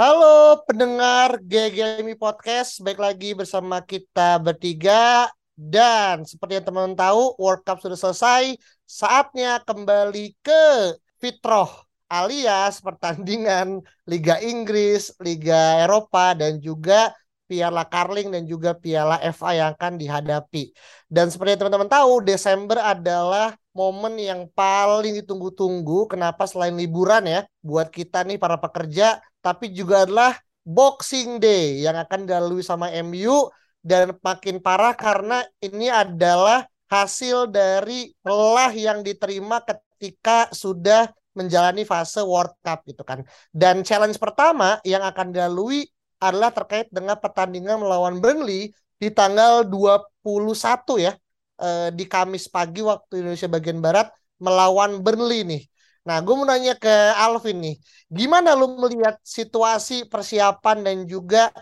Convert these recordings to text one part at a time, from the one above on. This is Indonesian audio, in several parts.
Halo pendengar GGMI Podcast, baik lagi bersama kita bertiga. Dan seperti yang teman-teman tahu World Cup sudah selesai, saatnya kembali ke Fitroh alias pertandingan Liga Inggris, Liga Eropa dan juga Piala Carling dan juga Piala FA yang akan dihadapi. Dan seperti teman-teman tahu, Desember adalah momen yang paling ditunggu-tunggu. Kenapa selain liburan ya buat kita nih para pekerja, tapi juga adalah Boxing Day yang akan dilalui sama MU dan makin parah karena ini adalah hasil dari lelah yang diterima ketika sudah menjalani fase World Cup gitu kan. Dan challenge pertama yang akan dilalui adalah terkait dengan pertandingan melawan Burnley di tanggal 21 ya eh, di Kamis pagi waktu Indonesia bagian barat melawan Burnley nih. Nah, gue mau nanya ke Alvin nih, gimana lu melihat situasi persiapan dan juga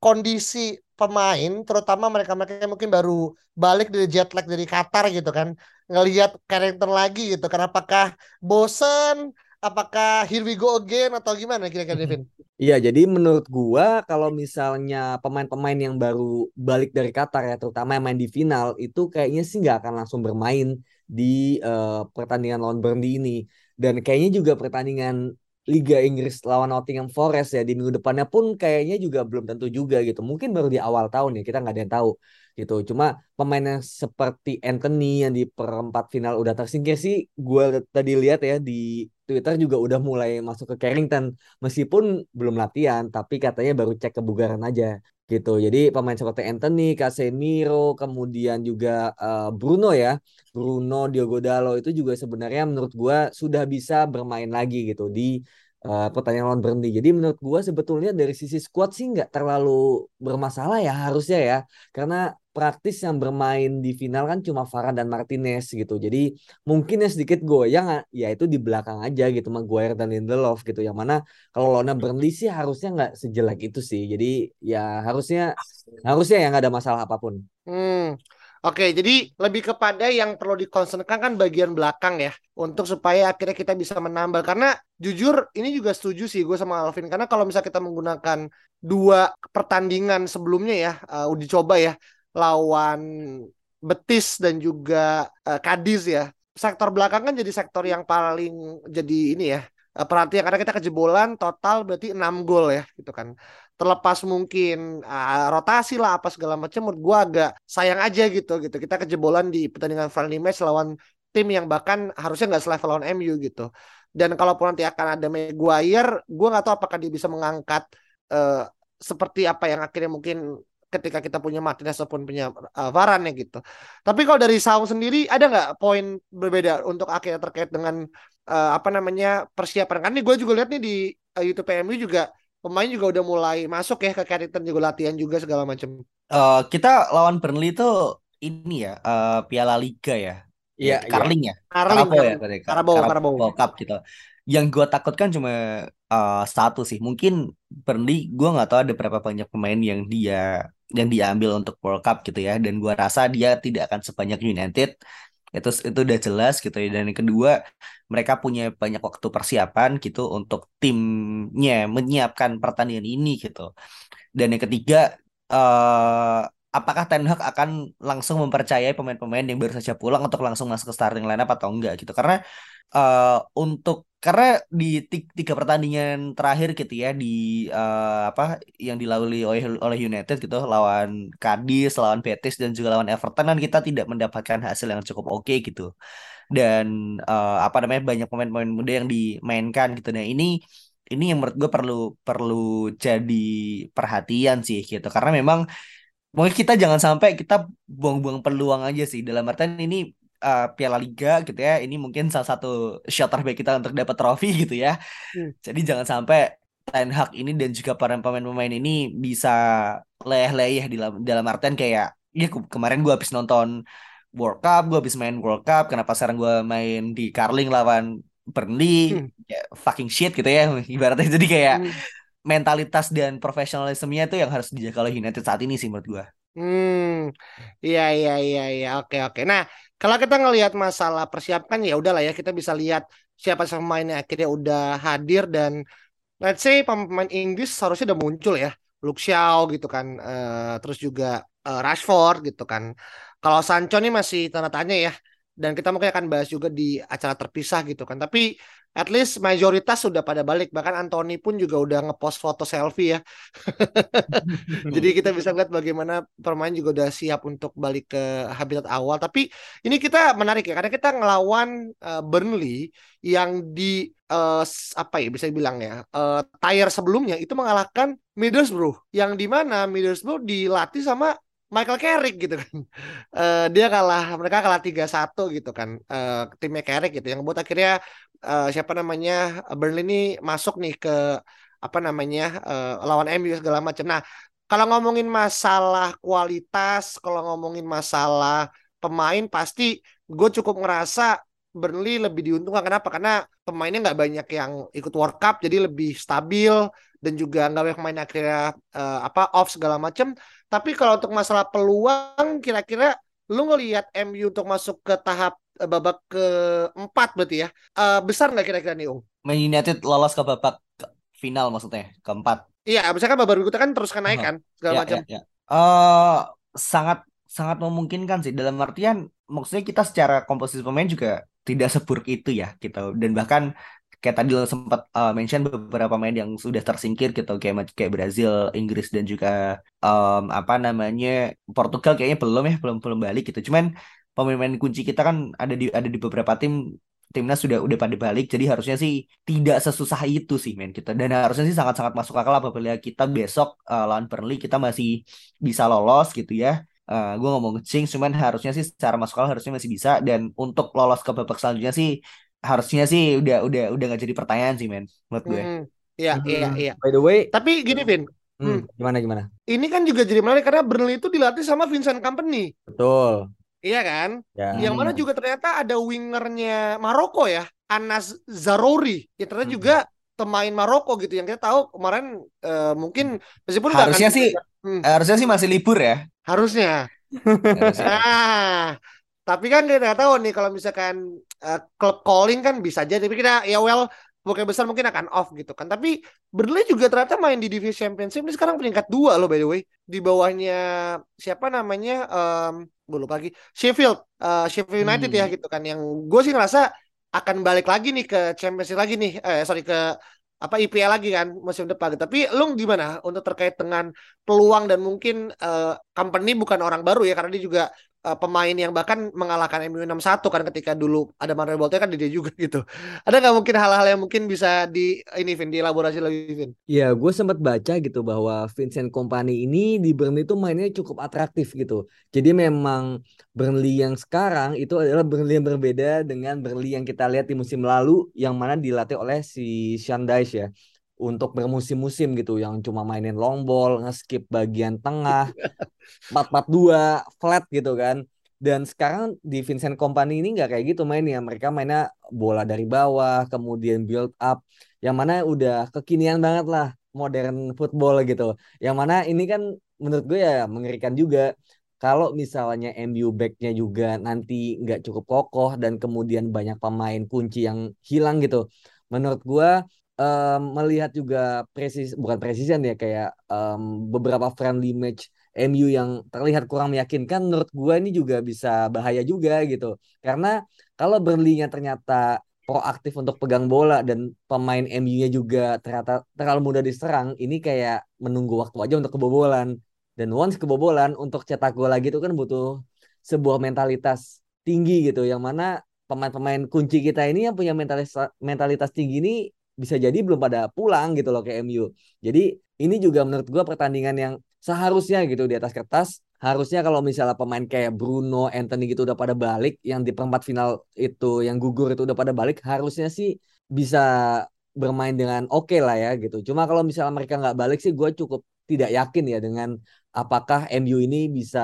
kondisi pemain, terutama mereka-mereka yang mungkin baru balik dari jet lag dari Qatar gitu kan, ngelihat karakter lagi gitu kan, apakah bosen, apakah here we go again atau gimana kira-kira Devin? Iya, jadi menurut gua kalau misalnya pemain-pemain yang baru balik dari Qatar ya, terutama yang main di final itu kayaknya sih nggak akan langsung bermain di uh, pertandingan lawan Burnley ini. Dan kayaknya juga pertandingan Liga Inggris lawan Nottingham Forest ya di minggu depannya pun kayaknya juga belum tentu juga gitu. Mungkin baru di awal tahun ya kita nggak ada yang tahu gitu. Cuma pemain yang seperti Anthony yang di perempat final udah tersingkir sih, gue tadi lihat ya di Twitter juga udah mulai masuk ke Carrington meskipun belum latihan tapi katanya baru cek kebugaran aja gitu. Jadi pemain seperti Anthony, Casemiro, kemudian juga uh, Bruno ya, Bruno, Diogo Dalo itu juga sebenarnya menurut gua sudah bisa bermain lagi gitu di uh, pertandingan lawan Burnley. Jadi menurut gua sebetulnya dari sisi squad sih nggak terlalu bermasalah ya harusnya ya, karena praktis yang bermain di final kan cuma Varane dan Martinez gitu. Jadi mungkin ya sedikit goyang ya itu di belakang aja gitu Maguire dan Lindelof gitu. Yang mana kalau lawannya Burnley sih harusnya nggak sejelek itu sih. Jadi ya harusnya harusnya ya nggak ada masalah apa pun. Hmm. Oke, jadi lebih kepada yang perlu dikonsenkan kan bagian belakang ya, untuk supaya akhirnya kita bisa menambal. Karena jujur ini juga setuju sih gue sama Alvin, karena kalau misalnya kita menggunakan dua pertandingan sebelumnya ya, uh, coba ya, lawan Betis dan juga uh, Cadiz ya. Sektor belakang kan jadi sektor yang paling jadi ini ya uh, perhatian karena kita kejebolan total berarti 6 gol ya gitu kan. Terlepas mungkin uh, rotasi lah apa segala macam menurut gua agak sayang aja gitu gitu. Kita kejebolan di pertandingan friendly match lawan tim yang bahkan harusnya nggak selevel lawan MU gitu. Dan kalaupun nanti akan ada Maguire, gua nggak tahu apakah dia bisa mengangkat uh, seperti apa yang akhirnya mungkin ketika kita punya Martinez ataupun punya uh, Varane gitu. Tapi kalau dari Saung sendiri ada nggak poin berbeda untuk akhirnya terkait dengan uh, apa namanya persiapan? Kan ini gue juga lihat nih di uh, YouTube PMU juga pemain juga udah mulai masuk ya ke karakter juga latihan juga segala macam. Uh, kita lawan Burnley itu ini ya uh, Piala Liga ya. Iya, Carling ya. Carling, ya, Karabo, Karabo. Cup gitu. Yang gue takutkan cuma uh, satu sih. Mungkin Burnley gue nggak tahu ada berapa banyak pemain yang dia yang diambil untuk World Cup gitu ya. Dan gua rasa dia tidak akan sebanyak United. Itu itu udah jelas gitu ya. Dan yang kedua mereka punya banyak waktu persiapan gitu untuk timnya menyiapkan pertandingan ini gitu. Dan yang ketiga uh, apakah Ten Hag akan langsung mempercayai pemain-pemain yang baru saja pulang untuk langsung masuk ke starting lineup atau enggak gitu? Karena uh, untuk karena di tiga pertandingan terakhir gitu ya di uh, apa yang dilalui oleh oleh United gitu lawan Cadiz, lawan Betis dan juga lawan Everton kan kita tidak mendapatkan hasil yang cukup oke gitu. Dan uh, apa namanya banyak pemain-pemain muda yang dimainkan gitu. Nah, ini ini yang menurut gue perlu perlu jadi perhatian sih gitu. Karena memang mungkin kita jangan sampai kita buang-buang peluang aja sih dalam artian ini uh, Piala Liga gitu ya. Ini mungkin salah satu shot terbaik kita untuk dapat trofi gitu ya. Hmm. Jadi jangan sampai Ten Hag ini dan juga para pemain-pemain ini bisa leleh-leleh di dalam, dalam artian kayak ya kemarin gue habis nonton World Cup, gue habis main World Cup, kenapa sekarang gue main di Carling lawan Burnley, hmm. ya, fucking shit gitu ya ibaratnya. Jadi kayak hmm. mentalitas dan profesionalismenya itu yang harus dijaga oleh United saat ini sih menurut gue. Hmm, iya iya iya iya oke oke. Nah kalau kita ngelihat masalah persiapan ya udahlah ya kita bisa lihat siapa pemain yang akhirnya udah hadir dan let's say pemain Inggris harusnya udah muncul ya, Luke Shaw gitu kan, uh, terus juga uh, Rashford gitu kan. Kalau Sancho nih masih tanda tanya ya, dan kita mungkin akan bahas juga di acara terpisah gitu kan. Tapi at least mayoritas sudah pada balik bahkan Anthony pun juga udah ngepost foto selfie ya jadi kita bisa lihat bagaimana pemain juga udah siap untuk balik ke habitat awal tapi ini kita menarik ya karena kita ngelawan uh, Burnley yang di uh, apa ya bisa bilang ya uh, tire sebelumnya itu mengalahkan Middlesbrough yang di mana Middlesbrough dilatih sama Michael Carrick gitu kan. Uh, dia kalah, mereka kalah 3-1 gitu kan. Uh, timnya Carrick gitu yang buat akhirnya uh, siapa namanya Burnley ini masuk nih ke apa namanya uh, lawan MU segala macam. Nah, kalau ngomongin masalah kualitas, kalau ngomongin masalah pemain pasti gue cukup ngerasa Burnley lebih diuntungkan kenapa? Karena pemainnya nggak banyak yang ikut World Cup jadi lebih stabil dan juga nggak banyak pemain akhirnya uh, apa off segala macam. Tapi kalau untuk masalah peluang kira-kira lu ngelihat MU untuk masuk ke tahap babak keempat berarti ya. Uh, besar nggak kira-kira nih, Ung? Man United lolos ke babak final maksudnya, keempat. Iya, misalkan babak berikutnya kan terus kan naik kan segala ya, macam. Ya, ya. Uh, sangat sangat memungkinkan sih dalam artian maksudnya kita secara komposisi pemain juga tidak seburuk itu ya gitu dan bahkan kayak tadi lo sempat uh, mention beberapa pemain yang sudah tersingkir gitu kayak kayak Brazil, Inggris dan juga um, apa namanya Portugal kayaknya belum ya belum belum balik gitu. Cuman pemain-pemain kunci kita kan ada di ada di beberapa tim timnas sudah udah pada balik jadi harusnya sih tidak sesusah itu sih men kita dan harusnya sih sangat-sangat masuk akal apabila kita besok uh, lawan Burnley kita masih bisa lolos gitu ya uh, eh, gue ngomong ngecing cuman harusnya sih secara masuk akal harusnya masih bisa dan untuk lolos ke babak selanjutnya sih harusnya sih udah udah udah gak jadi pertanyaan sih men menurut gue. Hmm, iya hmm. iya iya. By the way, tapi gini Vin. Hmm, hmm. Gimana gimana? Ini kan juga jadi menarik karena Burnley itu dilatih sama Vincent Company. Betul. Iya kan? Ya. Yang mana juga ternyata ada wingernya Maroko ya, Anas Zarouri. Ya ternyata hmm. juga pemain Maroko gitu yang kita tahu kemarin uh, mungkin meskipun harusnya sih hmm. harusnya sih masih libur ya. Harusnya. ah, tapi kan kita nggak tahu nih kalau misalkan uh, klub calling kan bisa aja. Tapi kita ya well mungkin besar mungkin akan off gitu kan. Tapi Burnley juga ternyata main di divisi championship ini sekarang peringkat dua loh by the way. Di bawahnya siapa namanya? Um, gue lupa lagi. Sheffield, uh, Sheffield United ya hmm. ya gitu kan. Yang gue sih ngerasa akan balik lagi nih ke championship lagi nih. Eh sorry ke apa IPL lagi kan musim depan. Tapi lu gimana untuk terkait dengan peluang dan mungkin uh, company bukan orang baru ya karena dia juga uh, pemain yang bahkan mengalahkan MU 6-1 kan ketika dulu ada Manuel Bolte kan dia juga gitu. Ada nggak mungkin hal-hal yang mungkin bisa di ini Vin dielaborasi lagi Vin? Iya, gue sempat baca gitu bahwa Vincent Kompany ini di Burnley itu mainnya cukup atraktif gitu. Jadi memang Burnley yang sekarang itu adalah Burnley yang berbeda dengan Burnley yang kita lihat di musim lalu yang mana dilatih oleh si Dyche ya untuk bermusim-musim gitu yang cuma mainin long ball, nge-skip bagian tengah, 4-4-2, flat gitu kan. Dan sekarang di Vincent Company ini nggak kayak gitu mainnya. Mereka mainnya bola dari bawah, kemudian build up. Yang mana udah kekinian banget lah modern football gitu. Yang mana ini kan menurut gue ya mengerikan juga. Kalau misalnya MU backnya juga nanti nggak cukup kokoh dan kemudian banyak pemain kunci yang hilang gitu. Menurut gue um, melihat juga presis bukan presisi ya kayak um, beberapa friendly match MU yang terlihat kurang meyakinkan menurut gue ini juga bisa bahaya juga gitu. Karena kalau Burnley-nya ternyata proaktif untuk pegang bola dan pemain MU-nya juga ternyata terlalu mudah diserang ini kayak menunggu waktu aja untuk kebobolan. Dan once kebobolan untuk cetak gol lagi itu kan butuh sebuah mentalitas tinggi gitu yang mana pemain-pemain kunci kita ini yang punya mentalitas mentalitas tinggi ini bisa jadi belum pada pulang gitu loh ke MU. Jadi ini juga menurut gue pertandingan yang seharusnya gitu di atas kertas harusnya kalau misalnya pemain kayak Bruno, Anthony gitu udah pada balik, yang di perempat final itu yang gugur itu udah pada balik, harusnya sih bisa bermain dengan oke okay lah ya gitu. Cuma kalau misalnya mereka nggak balik sih, gue cukup tidak yakin ya dengan apakah MU ini bisa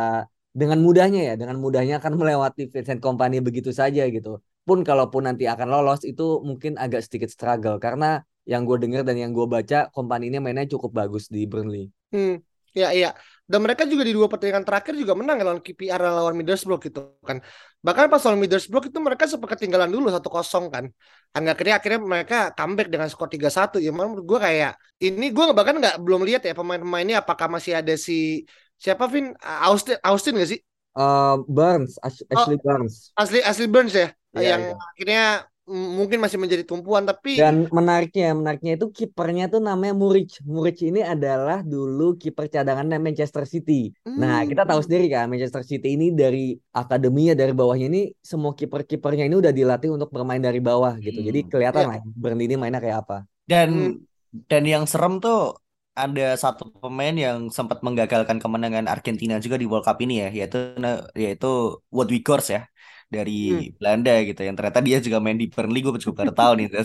dengan mudahnya ya, dengan mudahnya akan melewati Vincent Kompany begitu saja gitu. Pun kalaupun nanti akan lolos itu mungkin agak sedikit struggle karena yang gue dengar dan yang gue baca Kompany ini mainnya cukup bagus di Burnley. Hmm, ya iya. Dan mereka juga di dua pertandingan terakhir juga menang lawan KPR dan lawan Middlesbrough gitu kan. Bahkan pas lawan Middlesbrough itu mereka sempat ketinggalan dulu satu kosong kan. Hingga akhirnya akhirnya mereka comeback dengan skor 3-1. Ya menurut gue kayak ini gue bahkan nggak belum lihat ya pemain-pemainnya apakah masih ada si siapa Vin Austin Austin gak sih? Uh, Burns, Ashley oh, Burns. Asli Ashley Burns ya, yeah, yang yeah. akhirnya mungkin masih menjadi tumpuan tapi dan menariknya menariknya itu kipernya tuh namanya Muric Muric ini adalah dulu kiper cadangan Manchester City hmm. nah kita tahu sendiri kan Manchester City ini dari akademinya dari bawahnya ini semua kiper-kipernya ini udah dilatih untuk bermain dari bawah gitu jadi hmm. kelihatan yeah. lah Burnley ini mainnya kayak apa dan hmm. dan yang serem tuh ada satu pemain yang sempat menggagalkan kemenangan Argentina juga di World Cup ini ya yaitu yaitu Wout Weghorst ya dari hmm. Belanda gitu yang ternyata dia juga main di Burnley gue juga baru tahu nih.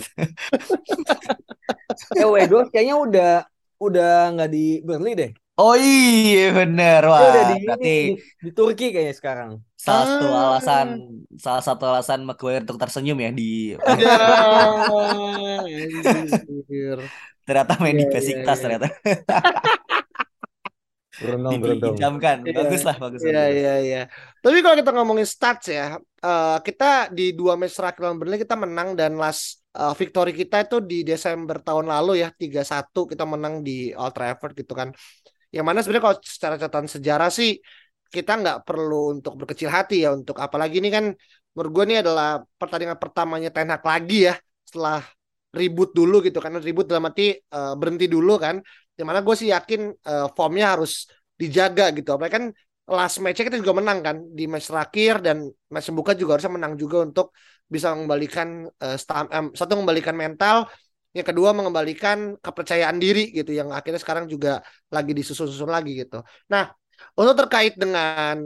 Eh Wego kayaknya udah udah nggak di Burnley deh. Oh iya bener. Wah udah di, berarti di, di Turki kayaknya sekarang. Salah satu ah. alasan salah satu alasan Maguire untuk tersenyum ya di ternyata main di iya, iya, Besiktas iya. ternyata berondong. Dijamkan. Iya. Bagus lah, bagus. Iya, iya, iya. Tapi kalau kita ngomongin stats ya, uh, kita di dua match terakhir lawan Burnley kita menang dan last uh, victory kita itu di Desember tahun lalu ya, 3-1 kita menang di Old Trafford gitu kan. Yang mana sebenarnya kalau secara catatan sejarah sih kita nggak perlu untuk berkecil hati ya untuk apalagi ini kan menurut gue ini adalah pertandingan pertamanya Ten Hag lagi ya setelah ribut dulu gitu kan ribut dalam arti uh, berhenti dulu kan. Di mana gue sih yakin uh, formnya harus dijaga gitu. Apalagi kan last match kita juga menang kan di match terakhir dan match pembuka juga harusnya menang juga untuk bisa mengembalikan uh, stam, um, satu mengembalikan mental yang kedua mengembalikan kepercayaan diri gitu yang akhirnya sekarang juga lagi disusun-susun lagi gitu. Nah untuk terkait dengan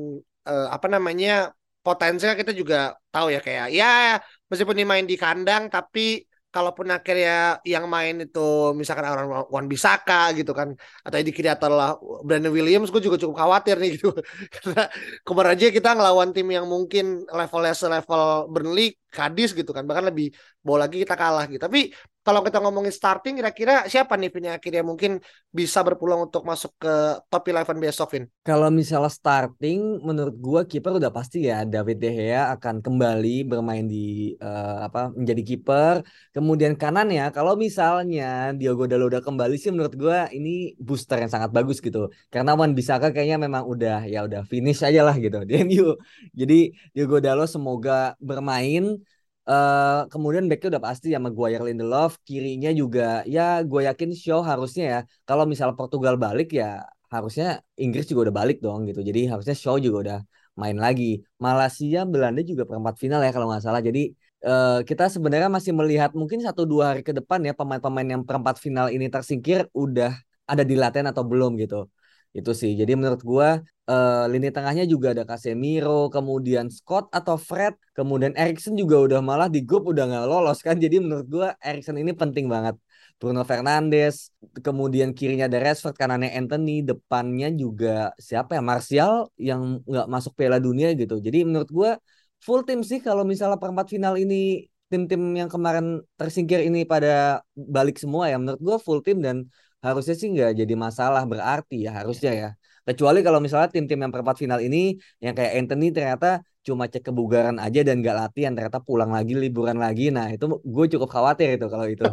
uh, apa namanya potensinya kita juga tahu ya kayak ya meskipun dimain di kandang tapi kalaupun akhirnya yang main itu misalkan orang Wan Bisaka gitu kan atau Eddie Kiriatal lah Brandon Williams gue juga cukup khawatir nih gitu. Karena kemarin aja kita ngelawan tim yang mungkin levelnya selevel Burnley Kadis gitu kan bahkan lebih bawa lagi kita kalah gitu. Tapi kalau kita ngomongin starting kira-kira siapa nih Vin yang akhirnya mungkin bisa berpeluang untuk masuk ke top 11 besok Vin? Kalau misalnya starting menurut gua kiper udah pasti ya David De Gea akan kembali bermain di uh, apa menjadi kiper. Kemudian kanan ya kalau misalnya Diogo Dalo udah kembali sih menurut gua ini booster yang sangat bagus gitu. Karena Wan Bisaka kayaknya memang udah ya udah finish aja lah gitu di. Jadi Diogo Dalo semoga bermain Uh, kemudian backnya udah pasti ya Maguire Lindelof, kirinya juga ya gue yakin show harusnya ya kalau misal Portugal balik ya harusnya Inggris juga udah balik dong gitu. Jadi harusnya show juga udah main lagi. Malaysia, Belanda juga perempat final ya kalau nggak salah. Jadi uh, kita sebenarnya masih melihat mungkin satu dua hari ke depan ya pemain-pemain yang perempat final ini tersingkir udah ada di latihan atau belum gitu. Itu sih. Jadi menurut gua uh, lini tengahnya juga ada Casemiro, kemudian Scott atau Fred, kemudian Erikson juga udah malah di grup udah nggak lolos kan. Jadi menurut gua Erikson ini penting banget. Bruno Fernandes, kemudian kirinya ada Rashford, kanannya Anthony, depannya juga siapa ya Martial yang nggak masuk Piala Dunia gitu. Jadi menurut gua full tim sih kalau misalnya perempat final ini tim-tim yang kemarin tersingkir ini pada balik semua ya menurut gua full tim dan harusnya sih nggak jadi masalah berarti ya harusnya ya. Kecuali kalau misalnya tim-tim yang perempat final ini yang kayak Anthony ternyata cuma cek kebugaran aja dan nggak latihan ternyata pulang lagi liburan lagi. Nah itu gue cukup khawatir itu kalau itu.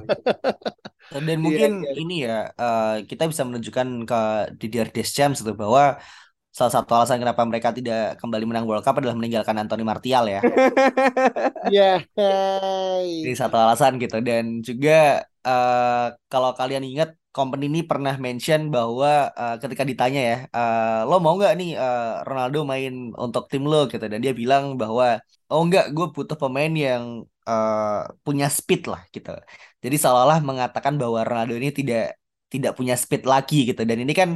Dan iya, mungkin yeah, yeah. ini ya uh, kita bisa menunjukkan ke Didier Deschamps itu bahwa salah satu alasan kenapa mereka tidak kembali menang World Cup adalah meninggalkan Anthony Martial ya. Iya. Ini satu alasan gitu dan juga uh, kalau kalian ingat company ini pernah mention bahwa uh, ketika ditanya ya, uh, lo mau nggak nih uh, Ronaldo main untuk tim lo? Gitu. Dan dia bilang bahwa oh nggak, gue butuh pemain yang uh, punya speed lah gitu. Jadi seolah-olah mengatakan bahwa Ronaldo ini tidak tidak punya speed lagi gitu. Dan ini kan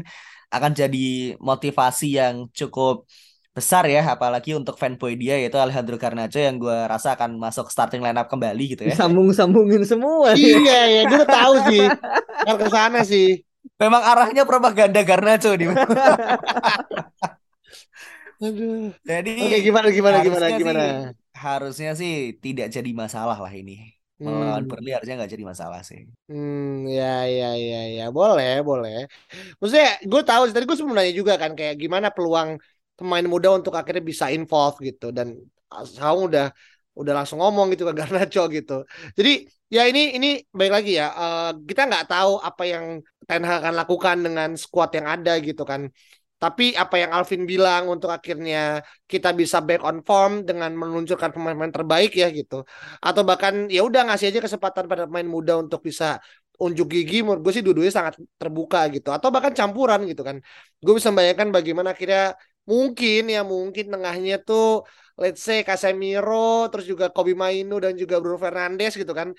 akan jadi motivasi yang cukup besar ya apalagi untuk fanboy dia yaitu Alejandro Garnacho yang gue rasa akan masuk starting lineup kembali gitu ya. Sambung-sambungin semua. iya ya, gue tahu sih. Kalau ke sana sih. Memang arahnya propaganda Garnacho nih. Aduh. Jadi Oke, gimana gimana gimana gimana? sih, harusnya sih tidak jadi masalah lah ini. Melawan Hmm. Burnley harusnya nggak jadi masalah sih. Hmm, ya, ya, ya, ya, boleh, boleh. Maksudnya, gue tahu sih, tadi gue sebenarnya juga kan, kayak gimana peluang pemain muda untuk akhirnya bisa involve gitu, dan Saung udah, udah langsung ngomong gitu ke Garnacho gitu. Jadi, ya ini, ini baik lagi ya, eh, kita nggak tahu apa yang Ten Hag akan lakukan dengan skuad yang ada gitu kan. Tapi apa yang Alvin bilang untuk akhirnya kita bisa back on form dengan meluncurkan pemain-pemain terbaik ya gitu atau bahkan ya udah ngasih aja kesempatan pada pemain muda untuk bisa unjuk gigi menurut gue sih dua-duanya sangat terbuka gitu atau bahkan campuran gitu kan gue bisa membayangkan bagaimana akhirnya mungkin ya mungkin tengahnya tuh let's say Casemiro terus juga Kobe Mainu dan juga Bruno Fernandes gitu kan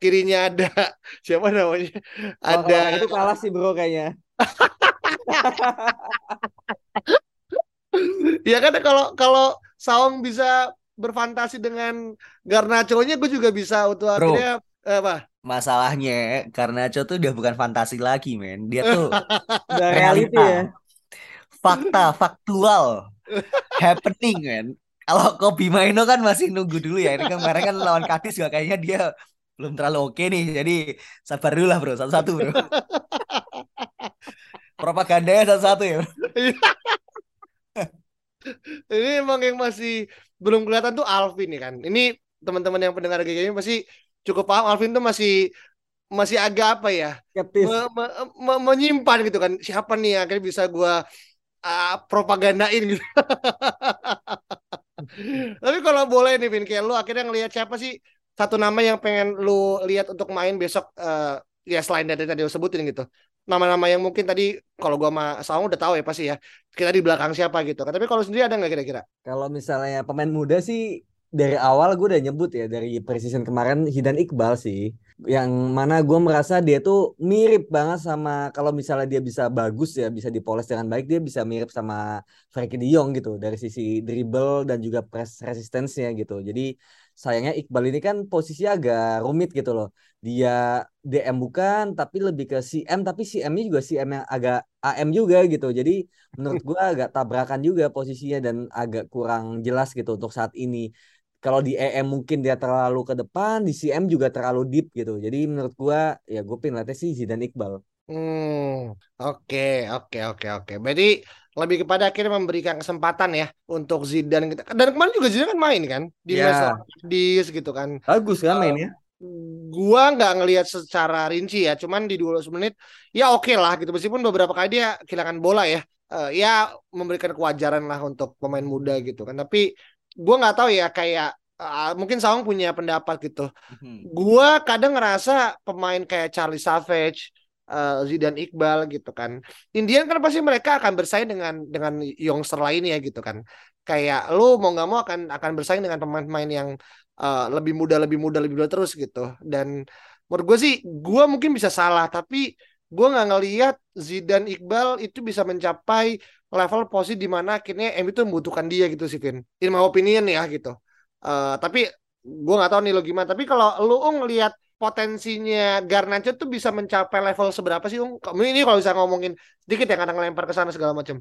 kirinya ada siapa namanya ada itu kalah sih bro kayaknya. ya kan kalau kalau Saung bisa berfantasi dengan Garnacho-nya gue juga bisa untuk Bro. akhirnya eh, apa Masalahnya Garnacho tuh udah bukan fantasi lagi men. Dia tuh Udah reality realita. ya. Fakta, faktual. Happening men. Kalau Kobi Maino kan masih nunggu dulu ya. Ini kan kemarin kan lawan Kadis juga kayaknya dia belum terlalu oke nih. Jadi sabar dulu lah bro. Satu-satu bro. Propagandanya satu-satu ya. bro. Ini emang yang masih belum kelihatan tuh Alvin nih kan. Ini teman-teman yang pendengar GG ini pasti cukup paham Alvin tuh masih masih agak apa ya? Skeptis. me- me- me- menyimpan gitu kan. Siapa nih yang akhirnya bisa gua ah, propagandain gitu. Tapi kalau boleh nih Vin, kayak lu akhirnya ngelihat siapa sih satu nama yang pengen lu lihat untuk main besok eh, ya selain dari tadi lu sebutin gitu. Nama-nama yang mungkin tadi kalau gua sama Saung udah tahu ya pasti ya. Kita di belakang siapa gitu. Tapi kalau sendiri ada nggak kira-kira? Kalau misalnya pemain muda sih dari awal gue udah nyebut ya dari preseason kemarin Hidan Iqbal sih yang mana gue merasa dia tuh mirip banget sama kalau misalnya dia bisa bagus ya bisa dipoles dengan baik dia bisa mirip sama Frenkie de Jong gitu dari sisi dribble dan juga press resistance-nya gitu. Jadi sayangnya Iqbal ini kan posisinya agak rumit gitu loh. Dia DM bukan tapi lebih ke CM tapi CM-nya juga CM yang agak AM juga gitu. Jadi menurut gue agak tabrakan juga posisinya dan agak kurang jelas gitu untuk saat ini kalau di EM mungkin dia terlalu ke depan, di CM juga terlalu deep gitu. Jadi menurut gua ya gue pengen lihatnya sih Zidane Iqbal. Hmm, oke, oke, oke, oke. Berarti lebih kepada akhirnya memberikan kesempatan ya untuk Zidane kita. Dan kemarin juga Zidane kan main kan di Ya. match lawan Cadiz gitu kan. Bagus kan mainnya? Gua nggak ngelihat secara rinci ya, cuman di 20 menit ya oke lah gitu. Meskipun beberapa kali dia kehilangan bola ya, Eh, ya memberikan kewajaran lah untuk pemain muda gitu kan. Tapi gua nggak tahu ya kayak eh, mungkin Saung punya pendapat gitu. Mhm. Gua kadang ngerasa pemain kayak Charlie Savage, eh, Zidane Iqbal gitu kan. Indian kan pasti mereka akan bersaing dengan dengan youngster lainnya gitu kan. Kayak lu mau nggak mau akan akan bersaing dengan pemain-pemain yang eh, lebih muda, lebih muda, lebih muda terus gitu. Dan menurut gue sih, gue mungkin bisa salah, tapi gue nggak ngelihat Zidane Iqbal itu bisa mencapai level posisi di mana akhirnya MU itu membutuhkan dia gitu sih, Vin. In my opinion ya gitu. Eh, tapi gue nggak tahu nih lo gimana. Tapi kalau lu Ung ngelihat potensinya Garnacho tuh bisa mencapai level seberapa sih Ung? Ini kalau bisa ngomongin sedikit ya kadang ngelempar ke sana segala macam.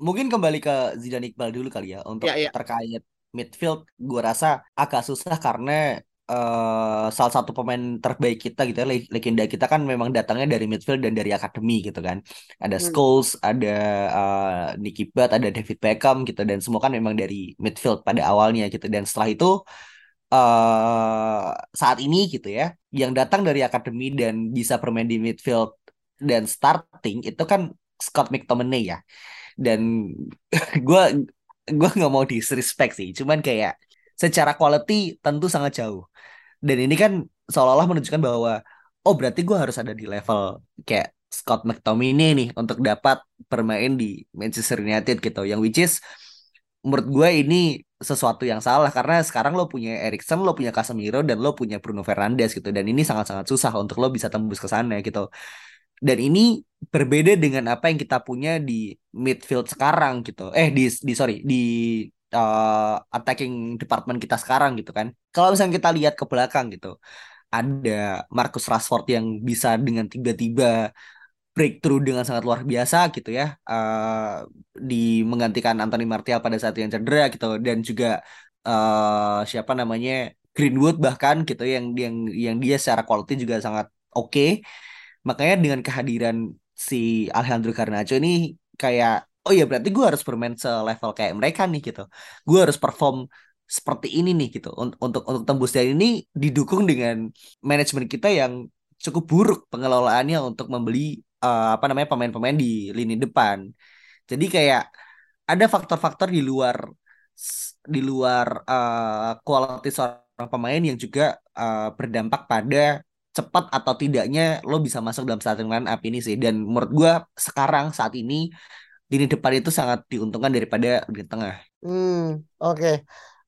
Mungkin kembali ke Zidane Iqbal dulu kali ya untuk Ya, ya. terkait midfield gue rasa agak susah karena eh, salah satu pemain terbaik kita gitu ya le- legenda kita kan memang datangnya dari midfield dan dari akademi gitu kan. Ada Hmm. Scholes ada eh, Nicky Butt ada David Beckham gitu dan semua kan memang dari midfield pada awalnya gitu. Dan setelah itu eh saat ini gitu ya yang datang dari akademi dan bisa bermain di midfield dan starting itu kan Scott McTominay ya. Dan gue gue nggak mau disrespect sih cuman kayak secara quality tentu sangat jauh dan ini kan seolah-olah menunjukkan bahwa oh berarti gue harus ada di level kayak Scott McTominay nih untuk dapat bermain di Manchester United gitu yang which is menurut gue ini sesuatu yang salah karena sekarang lo punya Erikson, lo punya Casemiro dan lo punya Bruno Fernandes gitu dan ini sangat-sangat susah untuk lo bisa tembus ke sana gitu. Dan ini berbeda dengan apa yang kita punya di midfield sekarang gitu. Eh di di sorry di uh, attacking department kita sekarang gitu kan. Kalau misalnya kita lihat ke belakang gitu, ada Marcus Rashford yang bisa dengan tiba-tiba breakthrough dengan sangat luar biasa gitu ya uh, di menggantikan Anthony Martial pada saat yang cedera gitu dan juga uh, siapa namanya Greenwood bahkan gitu yang yang yang dia secara quality juga sangat oke okay. makanya dengan kehadiran si Alejandro Garnacho ini kayak oh ya berarti gue harus bermain selevel kayak mereka nih gitu. Gue harus perform seperti ini nih gitu. Untuk untuk untuk tembus dan ini didukung dengan manajemen kita yang cukup buruk pengelolaannya untuk membeli uh, apa namanya pemain-pemain di lini depan. Jadi kayak ada faktor-faktor di luar di luar uh, kualitas seorang pemain yang juga uh, berdampak pada cepat atau tidaknya lo bisa masuk dalam starting line up ini sih. Dan menurut gue sekarang saat ini lini depan itu sangat diuntungkan daripada di tengah. Hmm, oke. Okay.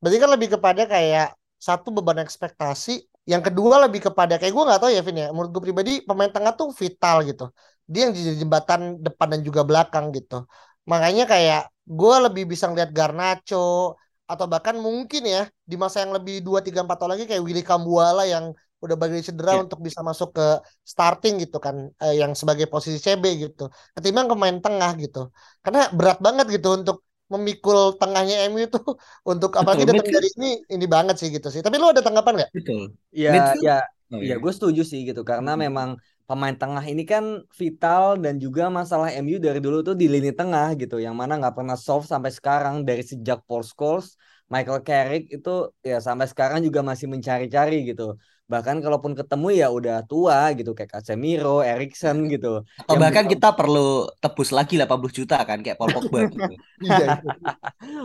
Berarti kan lebih kepada kayak satu beban ekspektasi, yang kedua lebih kepada kayak gue nggak tahu ya Vin ya. Menurut gue pribadi pemain tengah tuh vital gitu. Dia yang jadi jembatan depan dan juga belakang gitu. Makanya kayak gue lebih bisa ngeliat Garnacho atau bahkan mungkin ya di masa yang lebih 2 3 4 tahun lagi kayak Willy Kambuala yang udah bagi cedera yeah. untuk bisa masuk ke starting gitu kan eh, yang sebagai posisi CB gitu ketimbang pemain tengah gitu. Karena berat banget gitu untuk memikul tengahnya MU itu. Untuk apalagi datang dari ini ini banget sih gitu sih. Tapi lu ada tanggapan nggak? Betul. Ya ya oh, ya gue setuju sih gitu. Karena hmm. memang pemain tengah ini kan vital dan juga masalah MU dari dulu tuh di lini tengah gitu. Yang mana nggak pernah solve sampai sekarang. Dari sejak Paul Scholes Michael Carrick itu ya sampai sekarang juga masih mencari-cari gitu bahkan kalaupun ketemu ya udah tua gitu kayak Casemiro, Erikson gitu. Atau bahkan bukan... kita perlu tebus lagi 80 juta kan kayak Paul Pogba gitu. Iya.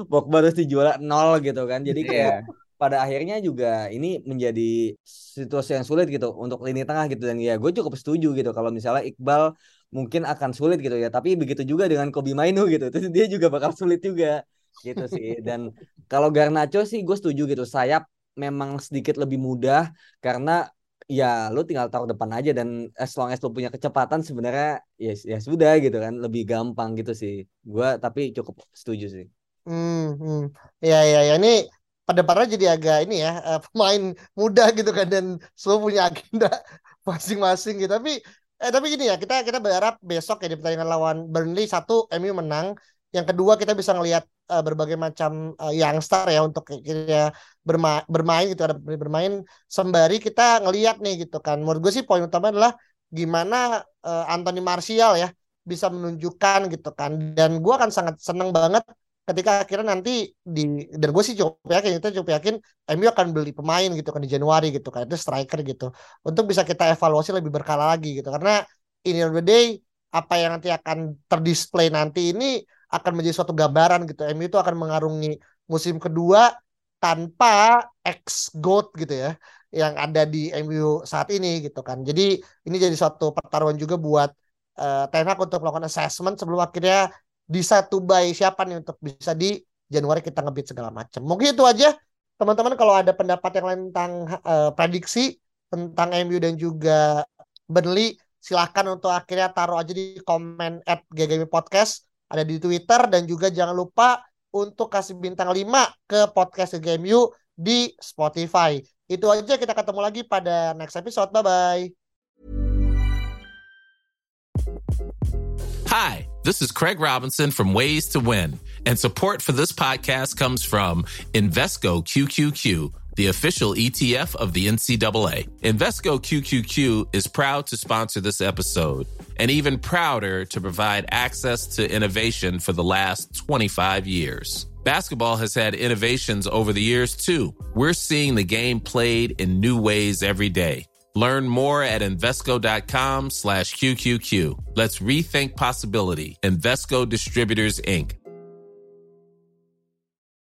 Pogba harus dijual nol gitu kan. Jadi kayak yeah. pada akhirnya juga ini menjadi situasi yang sulit gitu untuk lini tengah gitu dan ya gue cukup setuju gitu kalau misalnya Iqbal mungkin akan sulit gitu ya tapi begitu juga dengan Kobi Mainu gitu terus dia juga bakal sulit juga gitu sih dan kalau Garnacho sih gue setuju gitu sayap memang sedikit lebih mudah karena ya lu tinggal taruh depan aja dan as long as lu punya kecepatan sebenarnya ya ya sudah gitu kan lebih gampang gitu sih. Gua tapi cukup setuju sih. Hmm, hmm. ya ya ya. Ini pada para jadi agak ini ya uh, pemain muda gitu kan dan semua punya agenda masing-masing gitu. Tapi eh tapi gini ya kita kita berharap besok ya di pertandingan lawan Burnley satu MU menang yang kedua kita bisa ngelihat uh, berbagai macam uh, youngster ya untuk kira berma bermain gitu ada bermain. Sembari kita ngelihat nih gitu kan. Menurut gue sih poin utama adalah gimana uh, Anthony Martial ya bisa menunjukkan gitu kan. Dan gue akan sangat seneng banget ketika akhirnya nanti di dan gue sih cukup yakin itu cukup yakin MU akan beli pemain gitu kan di Januari gitu kan itu striker gitu. Untuk bisa kita evaluasi lebih berkala lagi gitu. Karena ini the day apa yang nanti akan terdisplay nanti ini akan menjadi suatu gambaran gitu. MU itu akan mengarungi musim kedua tanpa ex goat gitu ya yang ada di MU saat ini gitu kan. Jadi ini jadi suatu pertaruhan juga buat uh, Ten untuk melakukan assessment sebelum akhirnya bisa tubai siapa nih untuk bisa di Januari kita ngebit segala macam. Mungkin itu aja teman-teman kalau ada pendapat yang lain tentang uh, prediksi tentang MU dan juga Burnley silahkan untuk akhirnya taruh aja di komen at GGM Podcast ada di Twitter dan juga jangan lupa untuk kasih bintang 5 ke podcast Game You di Spotify. Itu aja kita ketemu lagi pada next episode. Bye bye. Hi, this is Craig Robinson from Ways to Win, and support for this podcast comes from Invesco QQQ the official ETF of the NCAA. Invesco QQQ is proud to sponsor this episode and even prouder to provide access to innovation for the last 25 years. Basketball has had innovations over the years too. We're seeing the game played in new ways every day. Learn more at Invesco.com slash QQQ. Let's rethink possibility. Invesco Distributors, Inc.